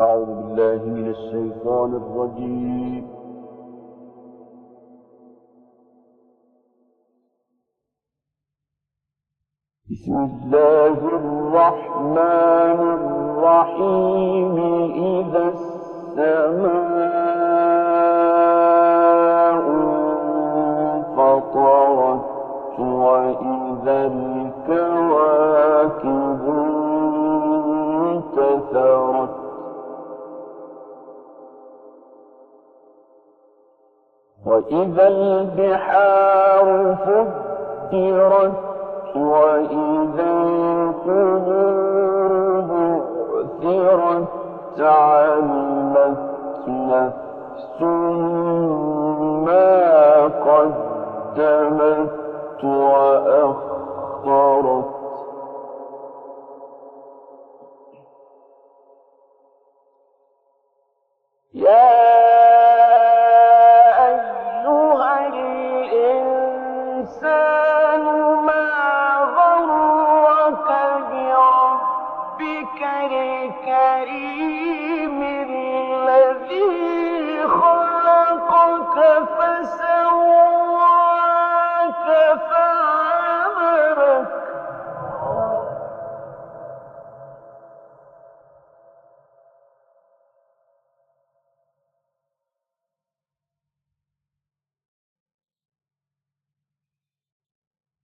أعوذ بالله من الشيطان الرجيم. بسم الله الرحمن الرحيم. إذا السماء انفطرت وإذا الكواكب انتثرت وإذا البحار فجرت وإذا القبور بعثرت علمت نفس ما قدمت وأخرت.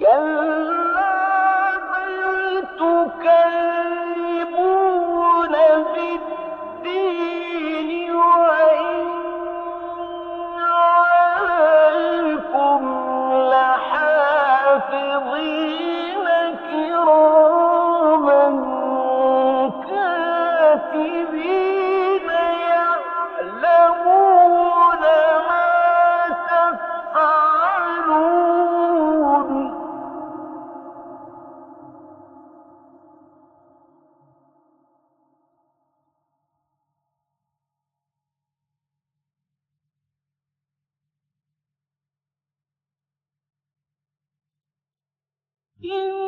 Go 因。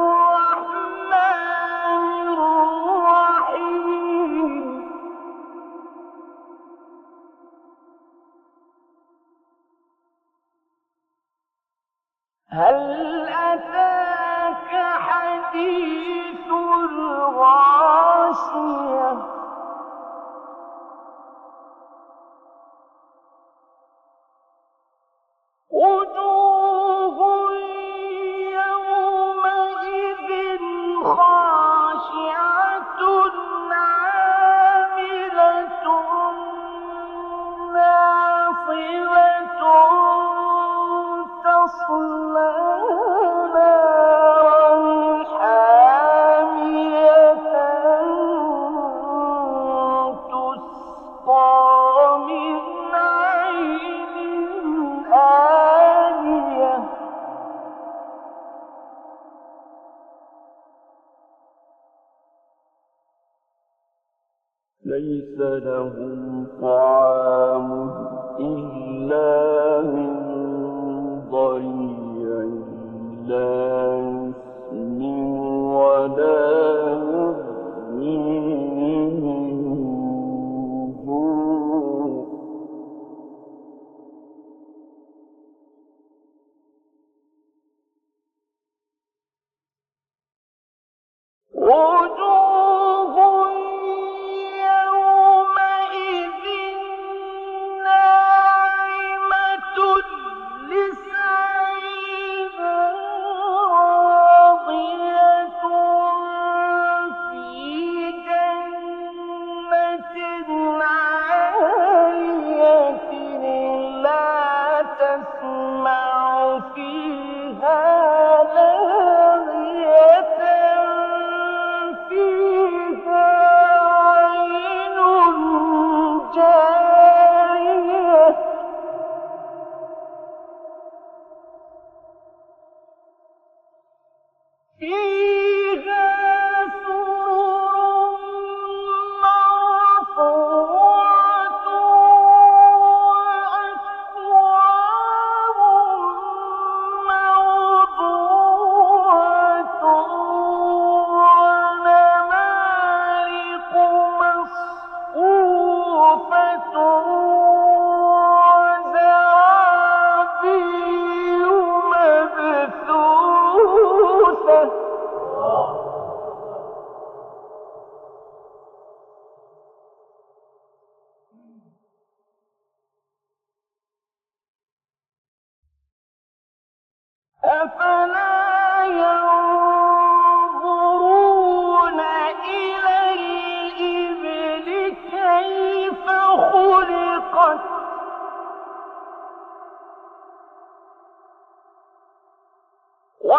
Und لهم طعام إلا من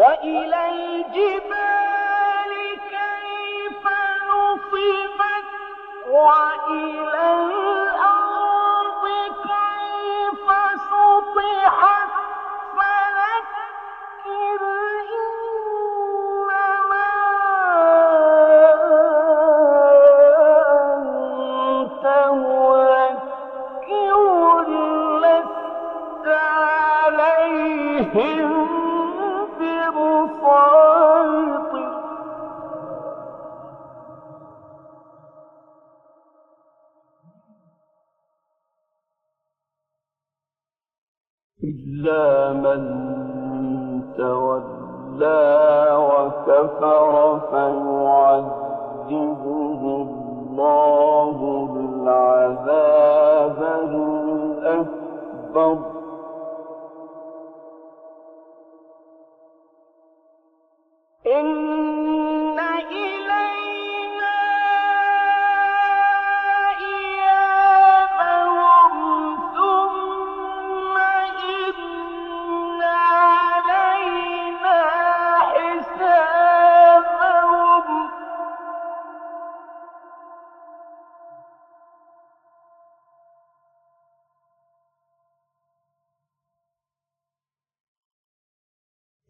إلا تولى وكفر فيعذبه الله العذاب الأكبر. إن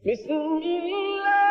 بسم الله